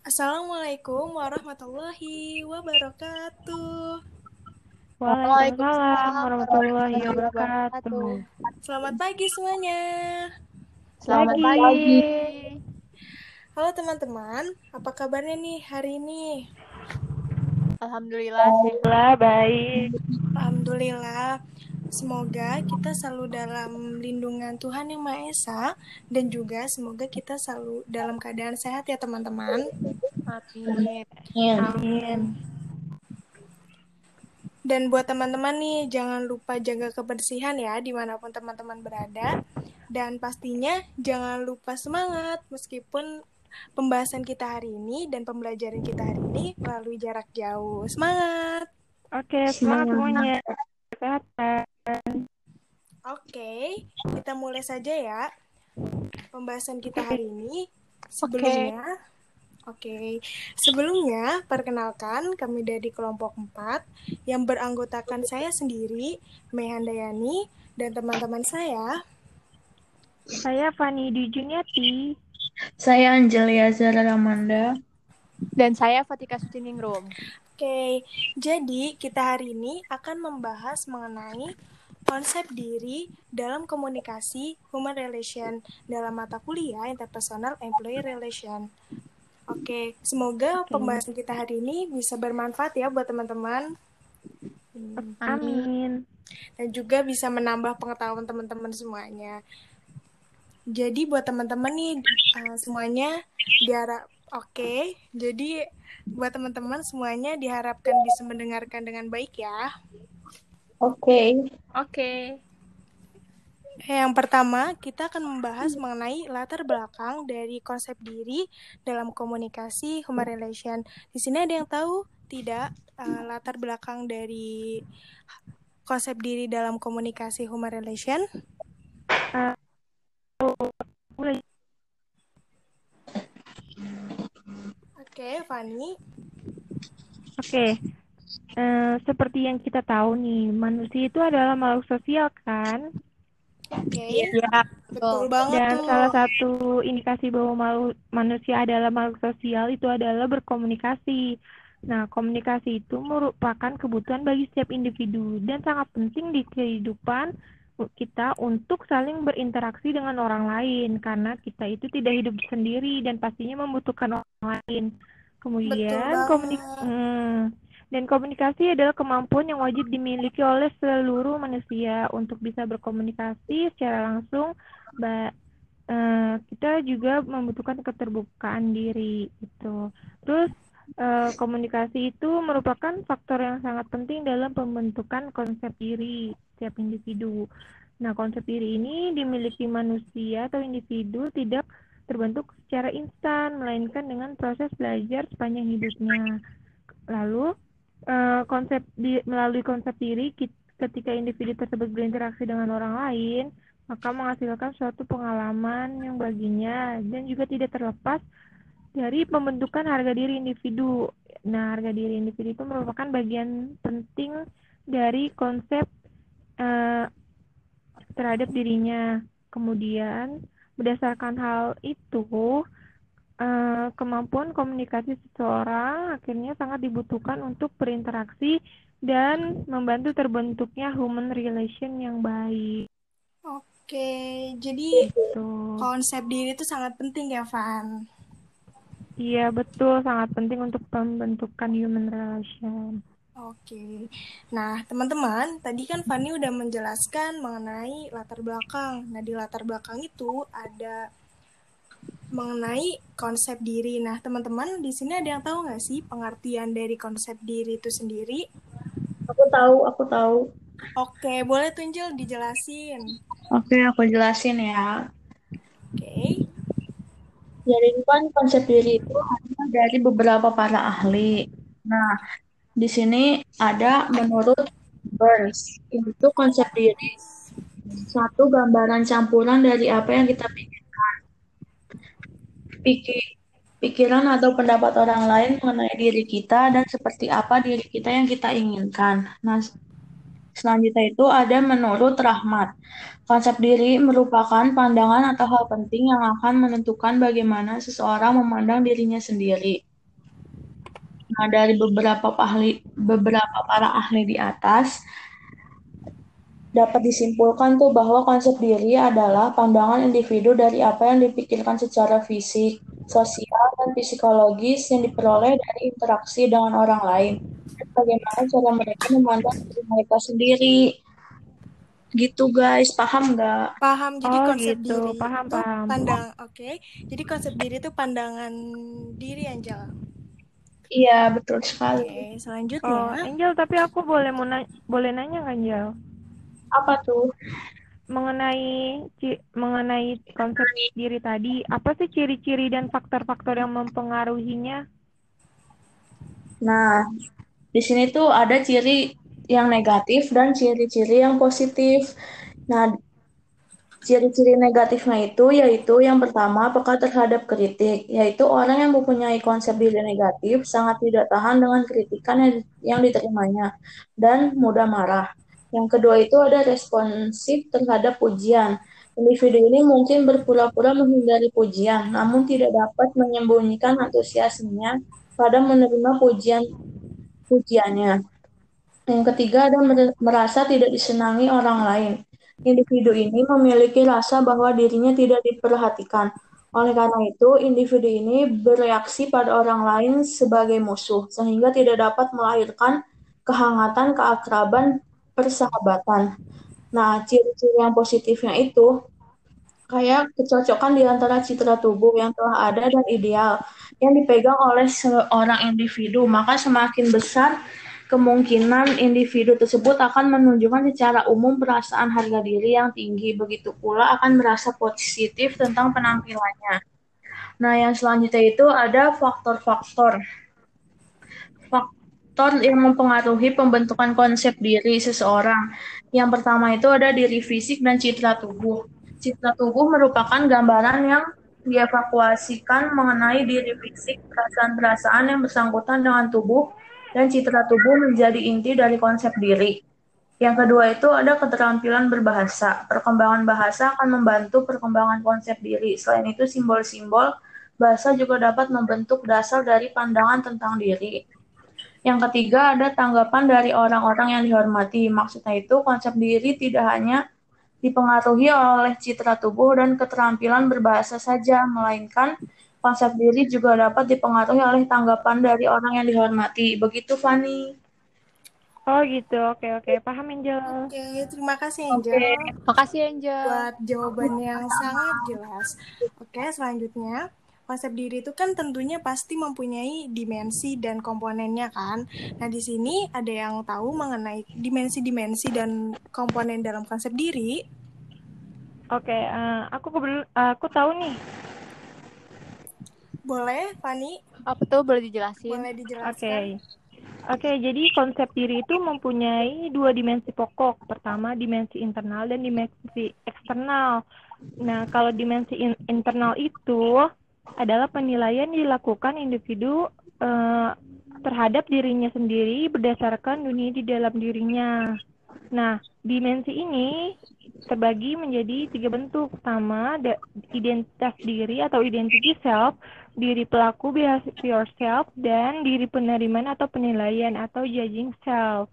Assalamualaikum warahmatullahi wabarakatuh. Waalaikumsalam warahmatullahi wabarakatuh. Selamat pagi semuanya. Selamat pagi. Halo teman-teman, apa kabarnya nih hari ini? Alhamdulillah Alhamdulillah baik. Alhamdulillah. Semoga kita selalu dalam lindungan Tuhan Yang Maha Esa dan juga semoga kita selalu dalam keadaan sehat ya teman-teman. Amin. Amin. Dan buat teman-teman nih, jangan lupa jaga kebersihan ya di mana pun teman-teman berada. Dan pastinya jangan lupa semangat meskipun pembahasan kita hari ini dan pembelajaran kita hari ini melalui jarak jauh. Semangat! Oke, semangat semuanya. Kesehatan. Oke, kita mulai saja ya pembahasan kita hari ini. Sebelumnya, oke. Sebelumnya, perkenalkan kami dari kelompok 4 yang beranggotakan saya sendiri, Mehandayani, dan teman-teman saya. Saya Fani Dijuniati. Saya Angelia Zara Ramanda. Dan saya Fatika Sutiningrum. Oke, jadi kita hari ini akan membahas mengenai konsep diri dalam komunikasi human relation dalam mata kuliah interpersonal employee relation. Oke, semoga pembahasan kita hari ini bisa bermanfaat ya buat teman-teman. Amin. Dan juga bisa menambah pengetahuan teman-teman semuanya. Jadi buat teman-teman nih uh, semuanya diharap oke. Okay. Jadi buat teman-teman semuanya diharapkan bisa mendengarkan dengan baik ya. Oke. Okay. Oke. Okay. Yang pertama, kita akan membahas mengenai latar belakang dari konsep diri dalam komunikasi human relation. Di sini ada yang tahu tidak uh, latar belakang dari konsep diri dalam komunikasi human relation? Uh, Oke, okay, Fani. Oke, okay. Uh, seperti yang kita tahu nih, manusia itu adalah makhluk sosial kan? Oke, okay. ya, betul banget Dan tuh. salah satu indikasi bahwa makhluk manusia adalah makhluk sosial itu adalah berkomunikasi. Nah, komunikasi itu merupakan kebutuhan bagi setiap individu dan sangat penting di kehidupan kita untuk saling berinteraksi dengan orang lain karena kita itu tidak hidup sendiri dan pastinya membutuhkan orang lain. Kemudian komunikasi hmm, dan komunikasi adalah kemampuan yang wajib dimiliki oleh seluruh manusia untuk bisa berkomunikasi secara langsung. Ba uh, kita juga membutuhkan keterbukaan diri itu. Terus uh, komunikasi itu merupakan faktor yang sangat penting dalam pembentukan konsep diri setiap individu. Nah, konsep diri ini dimiliki manusia atau individu tidak terbentuk secara instan, melainkan dengan proses belajar sepanjang hidupnya. Lalu, uh, konsep di, melalui konsep diri, ketika individu tersebut berinteraksi dengan orang lain, maka menghasilkan suatu pengalaman yang baginya dan juga tidak terlepas dari pembentukan harga diri individu. Nah, harga diri individu itu merupakan bagian penting dari konsep uh, terhadap dirinya. Kemudian, berdasarkan hal itu, uh, kemampuan komunikasi seseorang akhirnya sangat dibutuhkan untuk berinteraksi dan membantu terbentuknya human relation yang baik. Oke, jadi gitu. konsep diri itu sangat penting ya, Van. Iya, betul. Sangat penting untuk pembentukan human relation. Oke. Nah, teman-teman, tadi kan Fanny udah menjelaskan mengenai latar belakang. Nah, di latar belakang itu ada mengenai konsep diri. Nah, teman-teman, di sini ada yang tahu nggak sih pengertian dari konsep diri itu sendiri? Aku tahu, aku tahu. Oke, boleh tunjul dijelasin. Oke, aku jelasin ya. Oke. Jadi kan konsep diri itu hanya dari beberapa para ahli. Nah, di sini ada menurut Burns, itu konsep diri satu gambaran campuran dari apa yang kita pikirkan. Pikir, pikiran atau pendapat orang lain mengenai diri kita dan seperti apa diri kita yang kita inginkan. Nah, selanjutnya itu ada menurut Rahmat. Konsep diri merupakan pandangan atau hal penting yang akan menentukan bagaimana seseorang memandang dirinya sendiri. Nah, dari beberapa ahli beberapa para ahli di atas dapat disimpulkan tuh bahwa konsep diri adalah pandangan individu dari apa yang dipikirkan secara fisik, sosial, dan psikologis yang diperoleh dari interaksi dengan orang lain. Dan bagaimana cara mereka memandang diri mereka sendiri. Gitu guys, paham nggak? Paham. Jadi Oh, konsep gitu. diri Paham, itu paham. pandang oke. Jadi konsep diri itu pandangan diri Angel. Iya, betul Oke, sekali. Oh, selanjutnya Angel, tapi aku boleh mau na- boleh nanya nggak, Angel? Apa tuh? Mengenai mengenai konsep diri tadi, apa sih ciri-ciri dan faktor-faktor yang mempengaruhinya? Nah, di sini tuh ada ciri yang negatif dan ciri-ciri yang positif. Nah, ciri-ciri negatifnya itu yaitu yang pertama peka terhadap kritik, yaitu orang yang mempunyai konsep diri negatif sangat tidak tahan dengan kritikan yang diterimanya dan mudah marah. Yang kedua itu ada responsif terhadap pujian. Individu ini mungkin berpura-pura menghindari pujian, namun tidak dapat menyembunyikan antusiasmenya pada menerima pujian pujiannya. Yang ketiga ada mer- merasa tidak disenangi orang lain. Individu ini memiliki rasa bahwa dirinya tidak diperhatikan. Oleh karena itu, individu ini bereaksi pada orang lain sebagai musuh, sehingga tidak dapat melahirkan kehangatan, keakraban, persahabatan. Nah, ciri-ciri yang positifnya itu kayak kecocokan di antara citra tubuh yang telah ada dan ideal yang dipegang oleh seorang individu, maka semakin besar kemungkinan individu tersebut akan menunjukkan secara umum perasaan harga diri yang tinggi. Begitu pula akan merasa positif tentang penampilannya. Nah, yang selanjutnya itu ada faktor-faktor. Faktor yang mempengaruhi pembentukan konsep diri seseorang. Yang pertama itu ada diri fisik dan citra tubuh. Citra tubuh merupakan gambaran yang dievakuasikan mengenai diri fisik, perasaan-perasaan yang bersangkutan dengan tubuh, dan citra tubuh menjadi inti dari konsep diri. Yang kedua itu ada keterampilan berbahasa. Perkembangan bahasa akan membantu perkembangan konsep diri. Selain itu, simbol-simbol bahasa juga dapat membentuk dasar dari pandangan tentang diri. Yang ketiga ada tanggapan dari orang-orang yang dihormati. Maksudnya itu konsep diri tidak hanya dipengaruhi oleh citra tubuh dan keterampilan berbahasa saja, melainkan konsep diri juga dapat dipengaruhi oleh tanggapan dari orang yang dihormati. Begitu, Fani. Oh, gitu. Oke, oke. Paham, Angel. Oke, terima kasih Oke. Angel Makasih Angel. buat jawaban yang sangat jelas. Oke, selanjutnya konsep diri itu kan tentunya pasti mempunyai dimensi dan komponennya kan. Nah, di sini ada yang tahu mengenai dimensi-dimensi dan komponen dalam konsep diri. Oke, eh, aku kebel- aku tahu nih. Boleh, Fani? Apa tuh boleh dijelasin? Boleh Oke. dijelaskan? Oke, jadi konsep diri itu mempunyai dua dimensi pokok. Pertama, dimensi internal dan dimensi eksternal. Nah, kalau dimensi in- internal itu adalah penilaian dilakukan individu eh, terhadap dirinya sendiri berdasarkan dunia di dalam dirinya. Nah, dimensi ini terbagi menjadi tiga bentuk. Pertama, identitas diri atau identity self, diri pelaku behavior self, dan diri penerimaan atau penilaian atau judging self.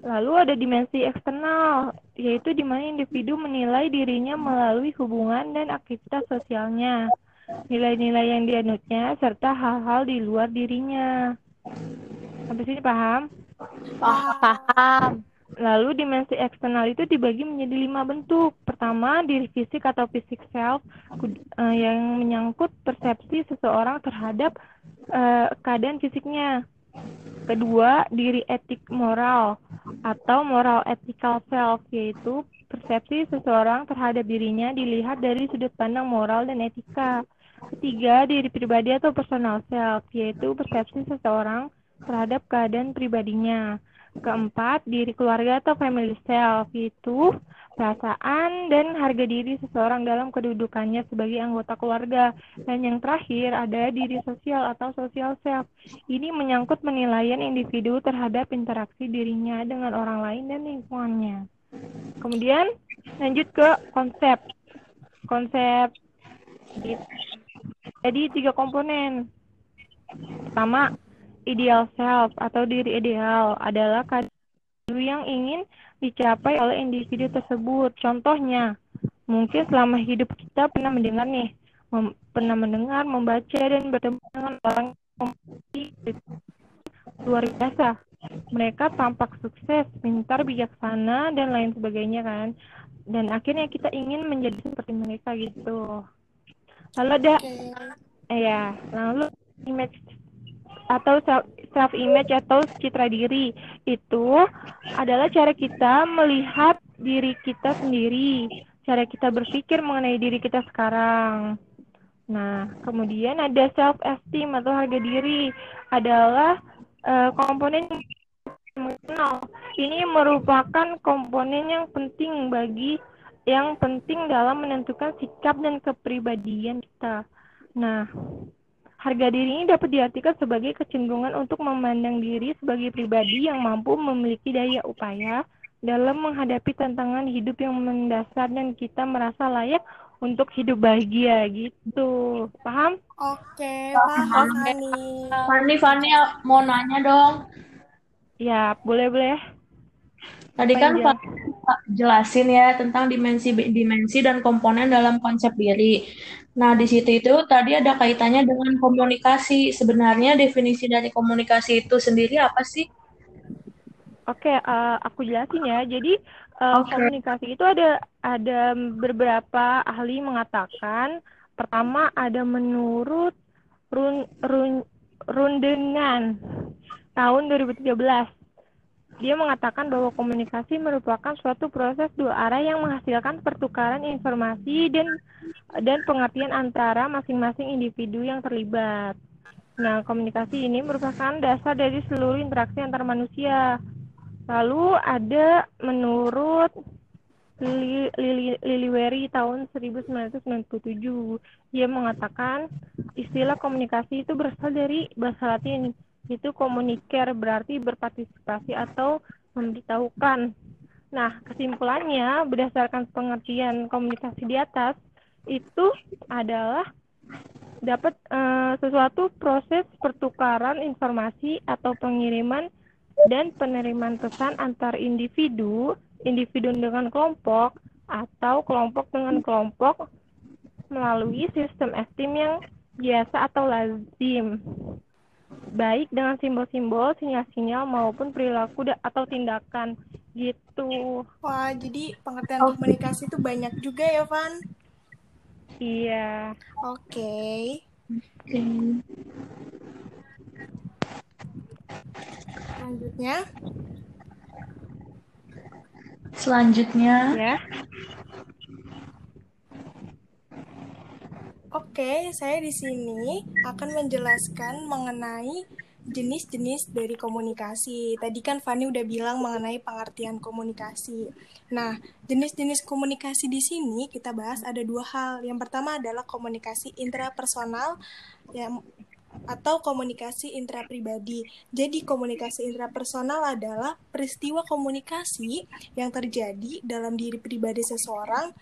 Lalu ada dimensi eksternal, yaitu di mana individu menilai dirinya melalui hubungan dan aktivitas sosialnya, nilai-nilai yang dianutnya, serta hal-hal di luar dirinya. Sampai sini paham? Paham. Lalu dimensi eksternal itu dibagi menjadi lima bentuk. Pertama, diri fisik atau fisik self eh, yang menyangkut persepsi seseorang terhadap eh, keadaan fisiknya. Kedua, diri etik moral atau moral ethical self yaitu persepsi seseorang terhadap dirinya dilihat dari sudut pandang moral dan etika. Ketiga, diri pribadi atau personal self yaitu persepsi seseorang terhadap keadaan pribadinya. Keempat, diri keluarga atau family self, yaitu perasaan dan harga diri seseorang dalam kedudukannya sebagai anggota keluarga. Dan yang terakhir, ada diri sosial atau social self. Ini menyangkut penilaian individu terhadap interaksi dirinya dengan orang lain dan lingkungannya. Kemudian, lanjut ke konsep. Konsep. Jadi, tiga komponen. Pertama, ideal self atau diri ideal adalah kadar yang ingin dicapai oleh individu tersebut. Contohnya, mungkin selama hidup kita pernah mendengar nih, mem pernah mendengar, membaca dan bertemu dengan orang luar biasa. Mereka tampak sukses, pintar, bijaksana dan lain sebagainya kan. Dan akhirnya kita ingin menjadi seperti mereka gitu. Lalu ada okay. ya, lalu image atau self image atau citra diri itu adalah cara kita melihat diri kita sendiri, cara kita berpikir mengenai diri kita sekarang. Nah, kemudian ada self esteem atau harga diri adalah uh, komponen mengenal. Ini merupakan komponen yang penting bagi yang penting dalam menentukan sikap dan kepribadian kita. Nah, Harga diri ini dapat diartikan sebagai kecenderungan untuk memandang diri sebagai pribadi yang mampu memiliki daya upaya dalam menghadapi tantangan hidup yang mendasar dan kita merasa layak untuk hidup bahagia gitu. Paham? Oke, paham Fani. Fani, Fani mau nanya dong. Ya, boleh-boleh. Tadi kan Pak jelasin ya tentang dimensi-dimensi dan komponen dalam konsep diri. Nah, di situ itu tadi ada kaitannya dengan komunikasi. Sebenarnya definisi dari komunikasi itu sendiri apa sih? Oke, uh, aku jelasin ya. Jadi uh, okay. komunikasi itu ada ada beberapa ahli mengatakan pertama ada menurut run, run, rundengan tahun 2013 dia mengatakan bahwa komunikasi merupakan suatu proses dua arah yang menghasilkan pertukaran informasi dan dan pengertian antara masing-masing individu yang terlibat. Nah, komunikasi ini merupakan dasar dari seluruh interaksi antar manusia. Lalu ada menurut Lili, Lili, tahun 1997, dia mengatakan istilah komunikasi itu berasal dari bahasa Latin itu komuniker berarti berpartisipasi atau memberitahukan. Nah, kesimpulannya berdasarkan pengertian komunikasi di atas itu adalah dapat uh, sesuatu proses pertukaran informasi atau pengiriman dan penerimaan pesan antar individu, individu dengan kelompok atau kelompok dengan kelompok melalui sistem esteem yang biasa atau lazim baik dengan simbol-simbol, sinyal-sinyal maupun perilaku atau tindakan gitu. Wah, jadi pengertian oh. komunikasi itu banyak juga ya, Van? Iya. Oke. Okay. Selanjutnya. Selanjutnya. Ya. Oke, saya di sini akan menjelaskan mengenai jenis-jenis dari komunikasi. Tadi kan Fani udah bilang mengenai pengertian komunikasi. Nah, jenis-jenis komunikasi di sini kita bahas ada dua hal. Yang pertama adalah komunikasi intrapersonal yang atau komunikasi intrapribadi. Jadi komunikasi intrapersonal adalah peristiwa komunikasi yang terjadi dalam diri pribadi seseorang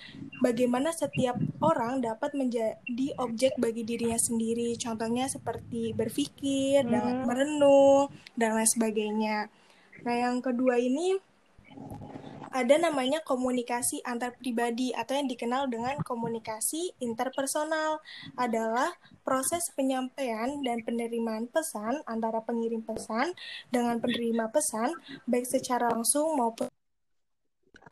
bagaimana setiap orang dapat menjadi objek bagi dirinya sendiri. Contohnya seperti berpikir, mm -hmm. dan merenung dan lain sebagainya. Nah, yang kedua ini ada namanya komunikasi antar pribadi atau yang dikenal dengan komunikasi interpersonal adalah proses penyampaian dan penerimaan pesan antara pengirim pesan dengan penerima pesan baik secara langsung maupun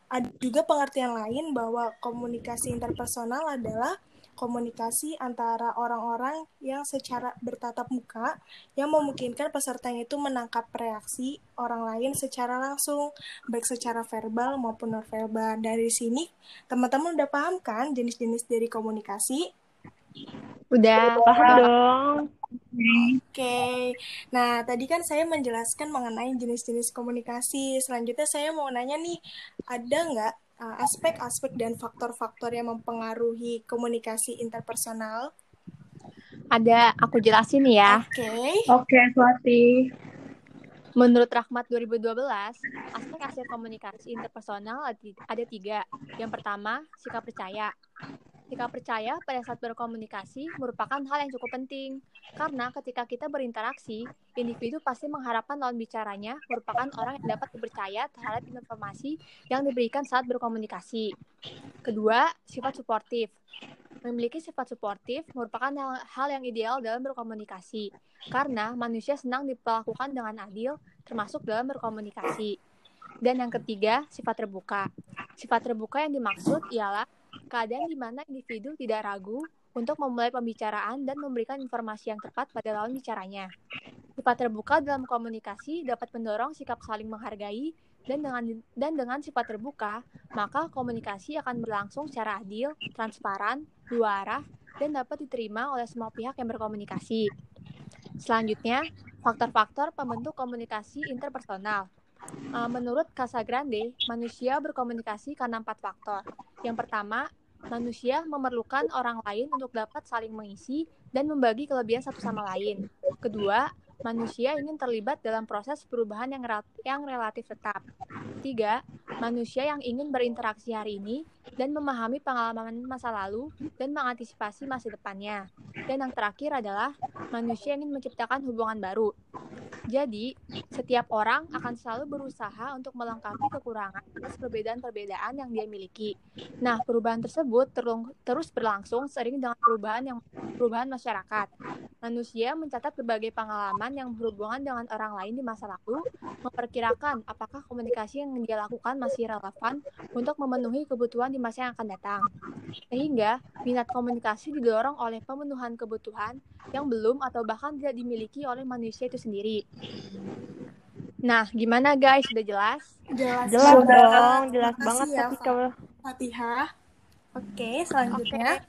ada juga pengertian lain bahwa komunikasi interpersonal adalah komunikasi antara orang-orang yang secara bertatap muka yang memungkinkan pesertanya itu menangkap reaksi orang lain secara langsung, baik secara verbal maupun nonverbal. Dari sini, teman-teman udah paham kan jenis-jenis dari komunikasi? Udah, paham dong. Oke, okay. nah tadi kan saya menjelaskan mengenai jenis-jenis komunikasi. Selanjutnya saya mau nanya nih, ada nggak aspek-aspek uh, dan faktor-faktor yang mempengaruhi komunikasi interpersonal? Ada, aku jelasin ya. Oke. Okay. Oke, okay, Swati. Menurut Rahmat 2012, aspek-aspek komunikasi interpersonal ada tiga. Yang pertama, sikap percaya. Sikap percaya pada saat berkomunikasi merupakan hal yang cukup penting, karena ketika kita berinteraksi, individu pasti mengharapkan lawan bicaranya merupakan orang yang dapat dipercaya terhadap informasi yang diberikan saat berkomunikasi. Kedua, sifat suportif. Memiliki sifat suportif merupakan hal yang ideal dalam berkomunikasi, karena manusia senang diperlakukan dengan adil, termasuk dalam berkomunikasi. Dan yang ketiga, sifat terbuka. Sifat terbuka yang dimaksud ialah keadaan di mana individu tidak ragu untuk memulai pembicaraan dan memberikan informasi yang tepat pada lawan bicaranya. Sifat terbuka dalam komunikasi dapat mendorong sikap saling menghargai dan dengan dan dengan sifat terbuka, maka komunikasi akan berlangsung secara adil, transparan, dua arah, dan dapat diterima oleh semua pihak yang berkomunikasi. Selanjutnya, faktor-faktor pembentuk komunikasi interpersonal. Uh, menurut Casagrande, manusia berkomunikasi karena empat faktor. Yang pertama, manusia memerlukan orang lain untuk dapat saling mengisi dan membagi kelebihan satu sama lain. Kedua, manusia ingin terlibat dalam proses perubahan yang, yang relatif tetap. Tiga, manusia yang ingin berinteraksi hari ini dan memahami pengalaman masa lalu dan mengantisipasi masa depannya. Dan yang terakhir adalah manusia ingin menciptakan hubungan baru. Jadi, setiap orang akan selalu berusaha untuk melengkapi kekurangan atas perbedaan-perbedaan yang dia miliki. Nah, perubahan tersebut terus berlangsung sering dengan perubahan yang perubahan masyarakat. Manusia mencatat berbagai pengalaman yang berhubungan dengan orang lain di masa lalu, memperkirakan apakah komunikasi yang dia lakukan masih relevan untuk memenuhi kebutuhan di masa yang akan datang. Sehingga, minat komunikasi didorong oleh pemenuhan kebutuhan yang belum atau bahkan tidak dimiliki oleh manusia itu sendiri. Nah, gimana guys? Sudah jelas? Jelas, Jelas dong, jelas Makasih banget ya, tapi kalau Fatihah. Oke, selanjutnya.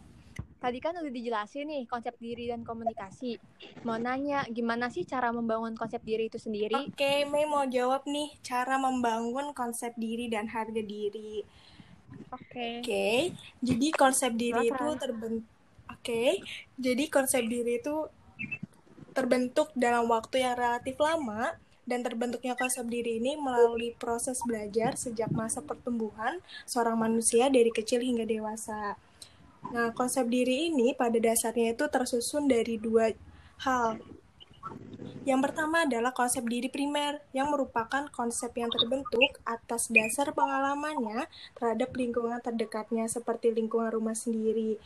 Tadi kan udah dijelasin nih konsep diri dan komunikasi. Mau nanya, gimana sih cara membangun konsep diri itu sendiri? Oke, Mei mau jawab nih cara membangun konsep diri dan harga diri. Oke. Oke, jadi konsep diri itu terbentuk. Oke, jadi konsep diri itu terbentuk dalam waktu yang relatif lama dan terbentuknya konsep diri ini melalui proses belajar sejak masa pertumbuhan seorang manusia dari kecil hingga dewasa. Nah, konsep diri ini pada dasarnya itu tersusun dari dua hal. Yang pertama adalah konsep diri primer, yang merupakan konsep yang terbentuk atas dasar pengalamannya terhadap lingkungan terdekatnya, seperti lingkungan rumah sendiri.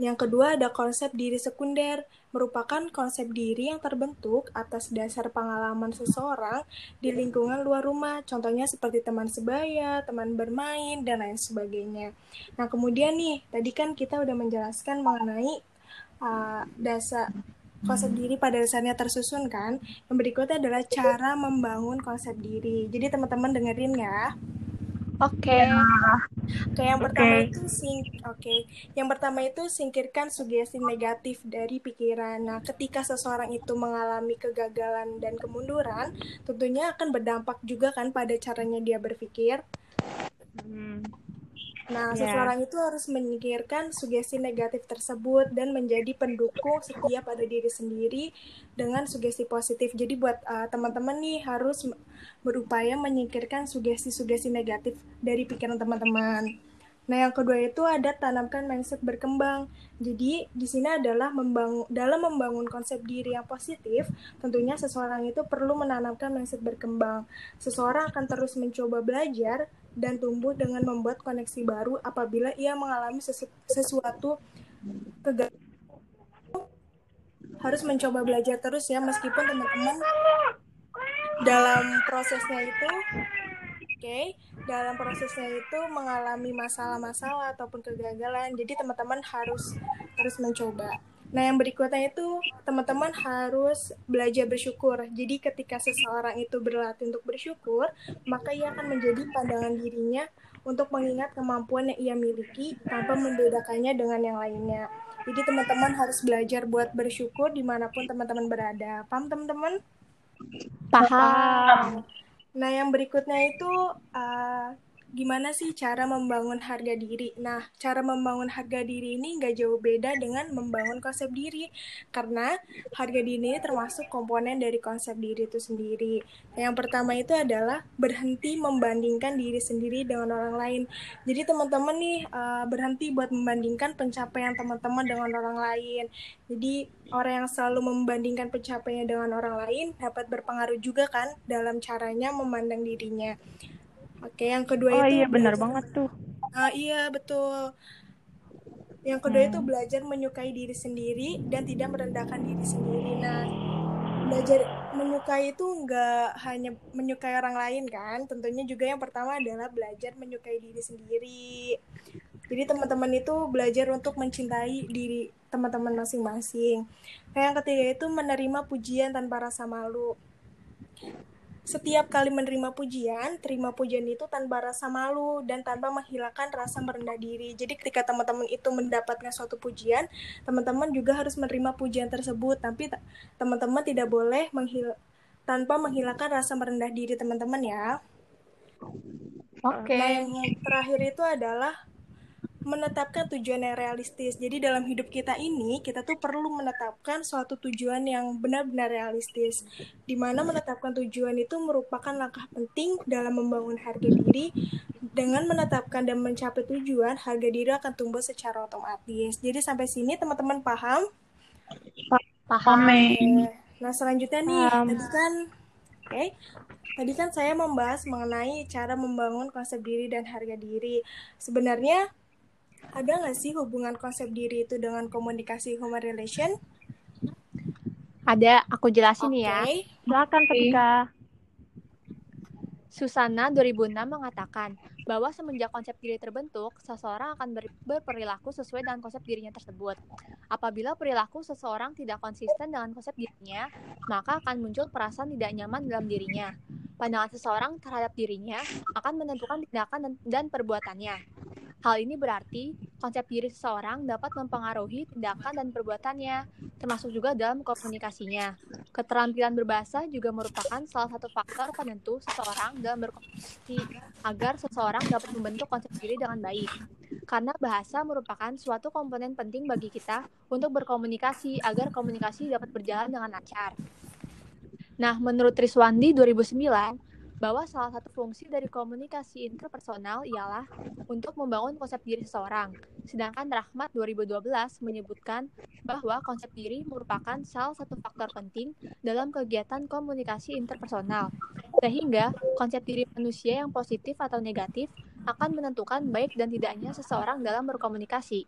Yang kedua ada konsep diri sekunder, merupakan konsep diri yang terbentuk atas dasar pengalaman seseorang di lingkungan luar rumah, contohnya seperti teman sebaya, teman bermain, dan lain sebagainya. Nah, kemudian nih, tadi kan kita udah menjelaskan mengenai uh, dasar konsep diri pada dasarnya tersusun kan. Yang berikutnya adalah cara membangun konsep diri. Jadi teman-teman dengerin ya. Oke. Oke, yang pertama itu sing Oke, yang pertama itu singkirkan sugesti negatif dari pikiran. Nah, ketika seseorang itu mengalami kegagalan dan kemunduran, tentunya akan berdampak juga kan pada caranya dia berpikir. Hmm, Nah, Ya. seseorang itu harus menyingkirkan sugesti negatif tersebut dan menjadi pendukung setia pada diri sendiri dengan sugesti positif. Jadi buat uh, teman-teman nih harus berupaya menyingkirkan sugesti-sugesti negatif dari pikiran teman-teman. Nah, yang kedua itu ada tanamkan mindset berkembang. Jadi, di sini adalah membangun dalam membangun konsep diri yang positif, tentunya seseorang itu perlu menanamkan mindset berkembang. Seseorang akan terus mencoba belajar dan tumbuh dengan membuat koneksi baru apabila ia mengalami sesu- sesuatu kegagalan. Harus mencoba belajar terus ya, meskipun teman-teman dalam prosesnya itu Oke, dalam prosesnya itu mengalami masalah-masalah ataupun kegagalan. Jadi teman-teman harus terus mencoba. Nah, yang berikutnya itu teman-teman harus belajar bersyukur. Jadi ketika seseorang itu berlatih untuk bersyukur, maka ia akan menjadi pandangan dirinya untuk mengingat kemampuan yang ia miliki tanpa membedakannya dengan yang lainnya. Jadi teman-teman harus belajar buat bersyukur di mana pun teman-teman berada. Paham teman-teman? Paham. Nah, yang berikutnya itu uh, gimana sih cara membangun harga diri? Nah, cara membangun harga diri ini nggak jauh beda dengan membangun konsep diri, karena harga diri ini termasuk komponen dari konsep diri itu sendiri. Yang pertama itu adalah berhenti membandingkan diri sendiri dengan orang lain. Jadi teman-teman nih uh, berhenti buat membandingkan pencapaian teman-teman dengan orang lain. Jadi orang yang selalu membandingkan pencapaiannya dengan orang lain dapat berpengaruh juga kan dalam caranya memandang dirinya. Oke, yang kedua oh, itu iya benar banget tuh. Uh, iya betul. Yang kedua hmm. itu belajar menyukai diri sendiri dan tidak merendahkan diri sendiri. Nah, belajar menyukai itu nggak hanya menyukai orang lain kan. Tentunya juga yang pertama adalah belajar menyukai diri sendiri. Jadi teman-teman itu belajar untuk mencintai diri teman-teman masing-masing. Yang ketiga itu menerima pujian tanpa rasa malu setiap kali menerima pujian, terima pujian itu tanpa rasa malu dan tanpa menghilangkan rasa merendah diri. Jadi ketika teman-teman itu mendapatkan suatu pujian, teman-teman juga harus menerima pujian tersebut. Tapi teman-teman tidak boleh menghil tanpa menghilangkan rasa merendah diri teman-teman ya. Oke. Okay. Nah, yang terakhir itu adalah menetapkan tujuan yang realistis. Jadi dalam hidup kita ini, kita tuh perlu menetapkan suatu tujuan yang benar-benar realistis. Di mana menetapkan tujuan itu merupakan langkah penting dalam membangun harga diri. Dengan menetapkan dan mencapai tujuan, harga diri akan tumbuh secara otomatis. Jadi sampai sini teman-teman paham? Paham. Nah, selanjutnya nih, paham. tadi kan oke. Okay, Tadi kan saya membahas mengenai cara membangun konsep diri dan harga diri. Sebenarnya ada nggak sih hubungan konsep diri itu dengan komunikasi human relation? Ada, aku jelasin okay. ya. Silakan ketika Susana 2006 mengatakan bahwa semenjak konsep diri terbentuk, seseorang akan ber berperilaku sesuai dengan konsep dirinya tersebut. Apabila perilaku seseorang tidak konsisten dengan konsep dirinya, maka akan muncul perasaan tidak nyaman dalam dirinya. Pandangan seseorang terhadap dirinya akan menentukan tindakan dan, dan perbuatannya. Hal ini berarti konsep diri seseorang dapat mempengaruhi tindakan dan perbuatannya, termasuk juga dalam komunikasinya. Keterampilan berbahasa juga merupakan salah satu faktor penentu seseorang dalam berkomunikasi agar seseorang dapat membentuk konsep diri dengan baik. Karena bahasa merupakan suatu komponen penting bagi kita untuk berkomunikasi agar komunikasi dapat berjalan dengan lancar. Nah, menurut Triswandi 2009, bahwa salah satu fungsi dari komunikasi interpersonal ialah untuk membangun konsep diri seseorang. Sedangkan Rahmat 2012 menyebutkan bahwa konsep diri merupakan salah satu faktor penting dalam kegiatan komunikasi interpersonal. Sehingga konsep diri manusia yang positif atau negatif akan menentukan baik dan tidaknya seseorang dalam berkomunikasi.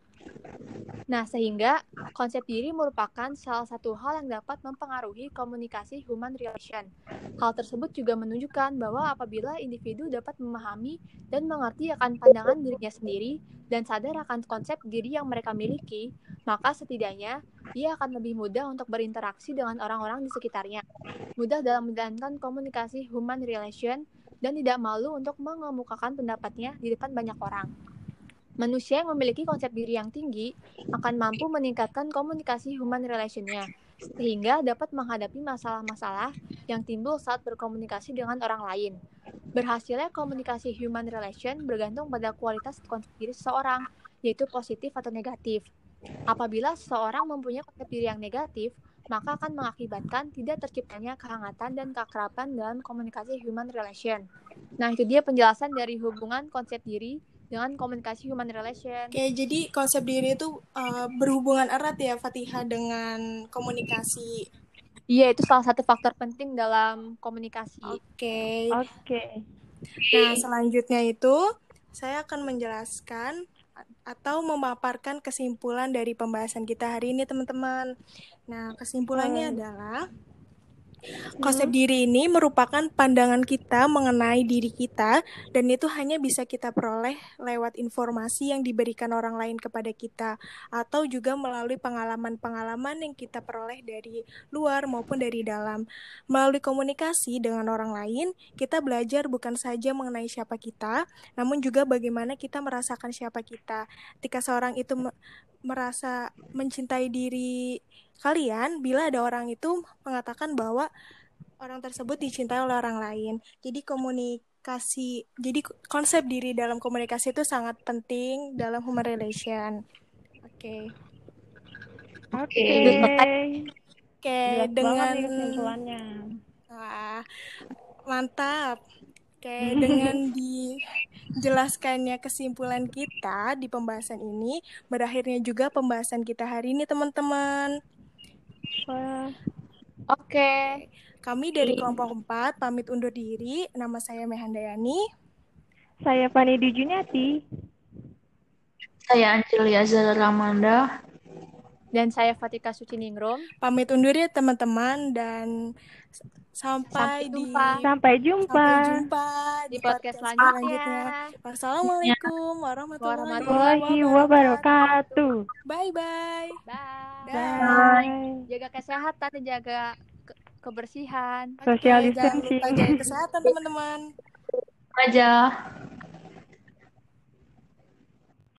Nah, sehingga konsep diri merupakan salah satu hal yang dapat mempengaruhi komunikasi human relation. Hal tersebut juga menunjukkan bahwa apabila individu dapat memahami dan mengerti akan pandangan dirinya sendiri dan sadar akan konsep diri yang mereka miliki, maka setidaknya ia akan lebih mudah untuk berinteraksi dengan orang-orang di sekitarnya, mudah dalam menjalankan komunikasi human relation, dan tidak malu untuk mengemukakan pendapatnya di depan banyak orang. Manusia yang memiliki konsep diri yang tinggi akan mampu meningkatkan komunikasi human relationnya, sehingga dapat menghadapi masalah-masalah yang timbul saat berkomunikasi dengan orang lain. Berhasilnya komunikasi human relation bergantung pada kualitas konsep diri seseorang, yaitu positif atau negatif. Apabila seseorang mempunyai konsep diri yang negatif, maka akan mengakibatkan tidak terciptanya kehangatan dan keakraban dalam komunikasi human relation. Nah, itu dia penjelasan dari hubungan konsep diri dengan komunikasi human relation. Oke, jadi konsep diri itu uh, berhubungan erat ya Fatihah dengan komunikasi. Iya, itu salah satu faktor penting dalam komunikasi. Oke. Oke. Nah, selanjutnya itu saya akan menjelaskan atau memaparkan kesimpulan dari pembahasan kita hari ini, teman-teman. Nah, kesimpulannya hmm. adalah Konsep diri ini merupakan pandangan kita mengenai diri kita dan itu hanya bisa kita peroleh lewat informasi yang diberikan orang lain kepada kita atau juga melalui pengalaman-pengalaman yang kita peroleh dari luar maupun dari dalam. Melalui komunikasi dengan orang lain, kita belajar bukan saja mengenai siapa kita, namun juga bagaimana kita merasakan siapa kita. Ketika seorang itu merasa mencintai diri kalian bila ada orang itu mengatakan bahwa orang tersebut dicintai oleh orang lain. Jadi komunikasi. Jadi konsep diri dalam komunikasi itu sangat penting dalam human relation. Oke. Oke. Oke, Jelas dengan kesimpulannya. Wah, mantap. Oke, dengan dijelaskannya kesimpulan kita di pembahasan ini, berakhirnya juga pembahasan kita hari ini, teman-teman. Wah, Oke. Kami dari kelompok 4 pamit undur diri. Nama saya Mehandayani. Saya Fani Juniati. Saya Angelia Zara Ramanda. Dan saya Fatika Suciningrum. Pamit undur ya teman-teman dan sampai, Sampai di jumpa. Sampai jumpa. sampai jumpa Di podcast selanjutnya. Wassalamualaikum warahmatullahi Warahmatullahi wabarakatuh. wabarakatuh. Bye bye. Bye. Bye. Jaga kesehatan dan jaga ke- kebersihan. Social distancing. jaga kesehatan teman-teman. Aja.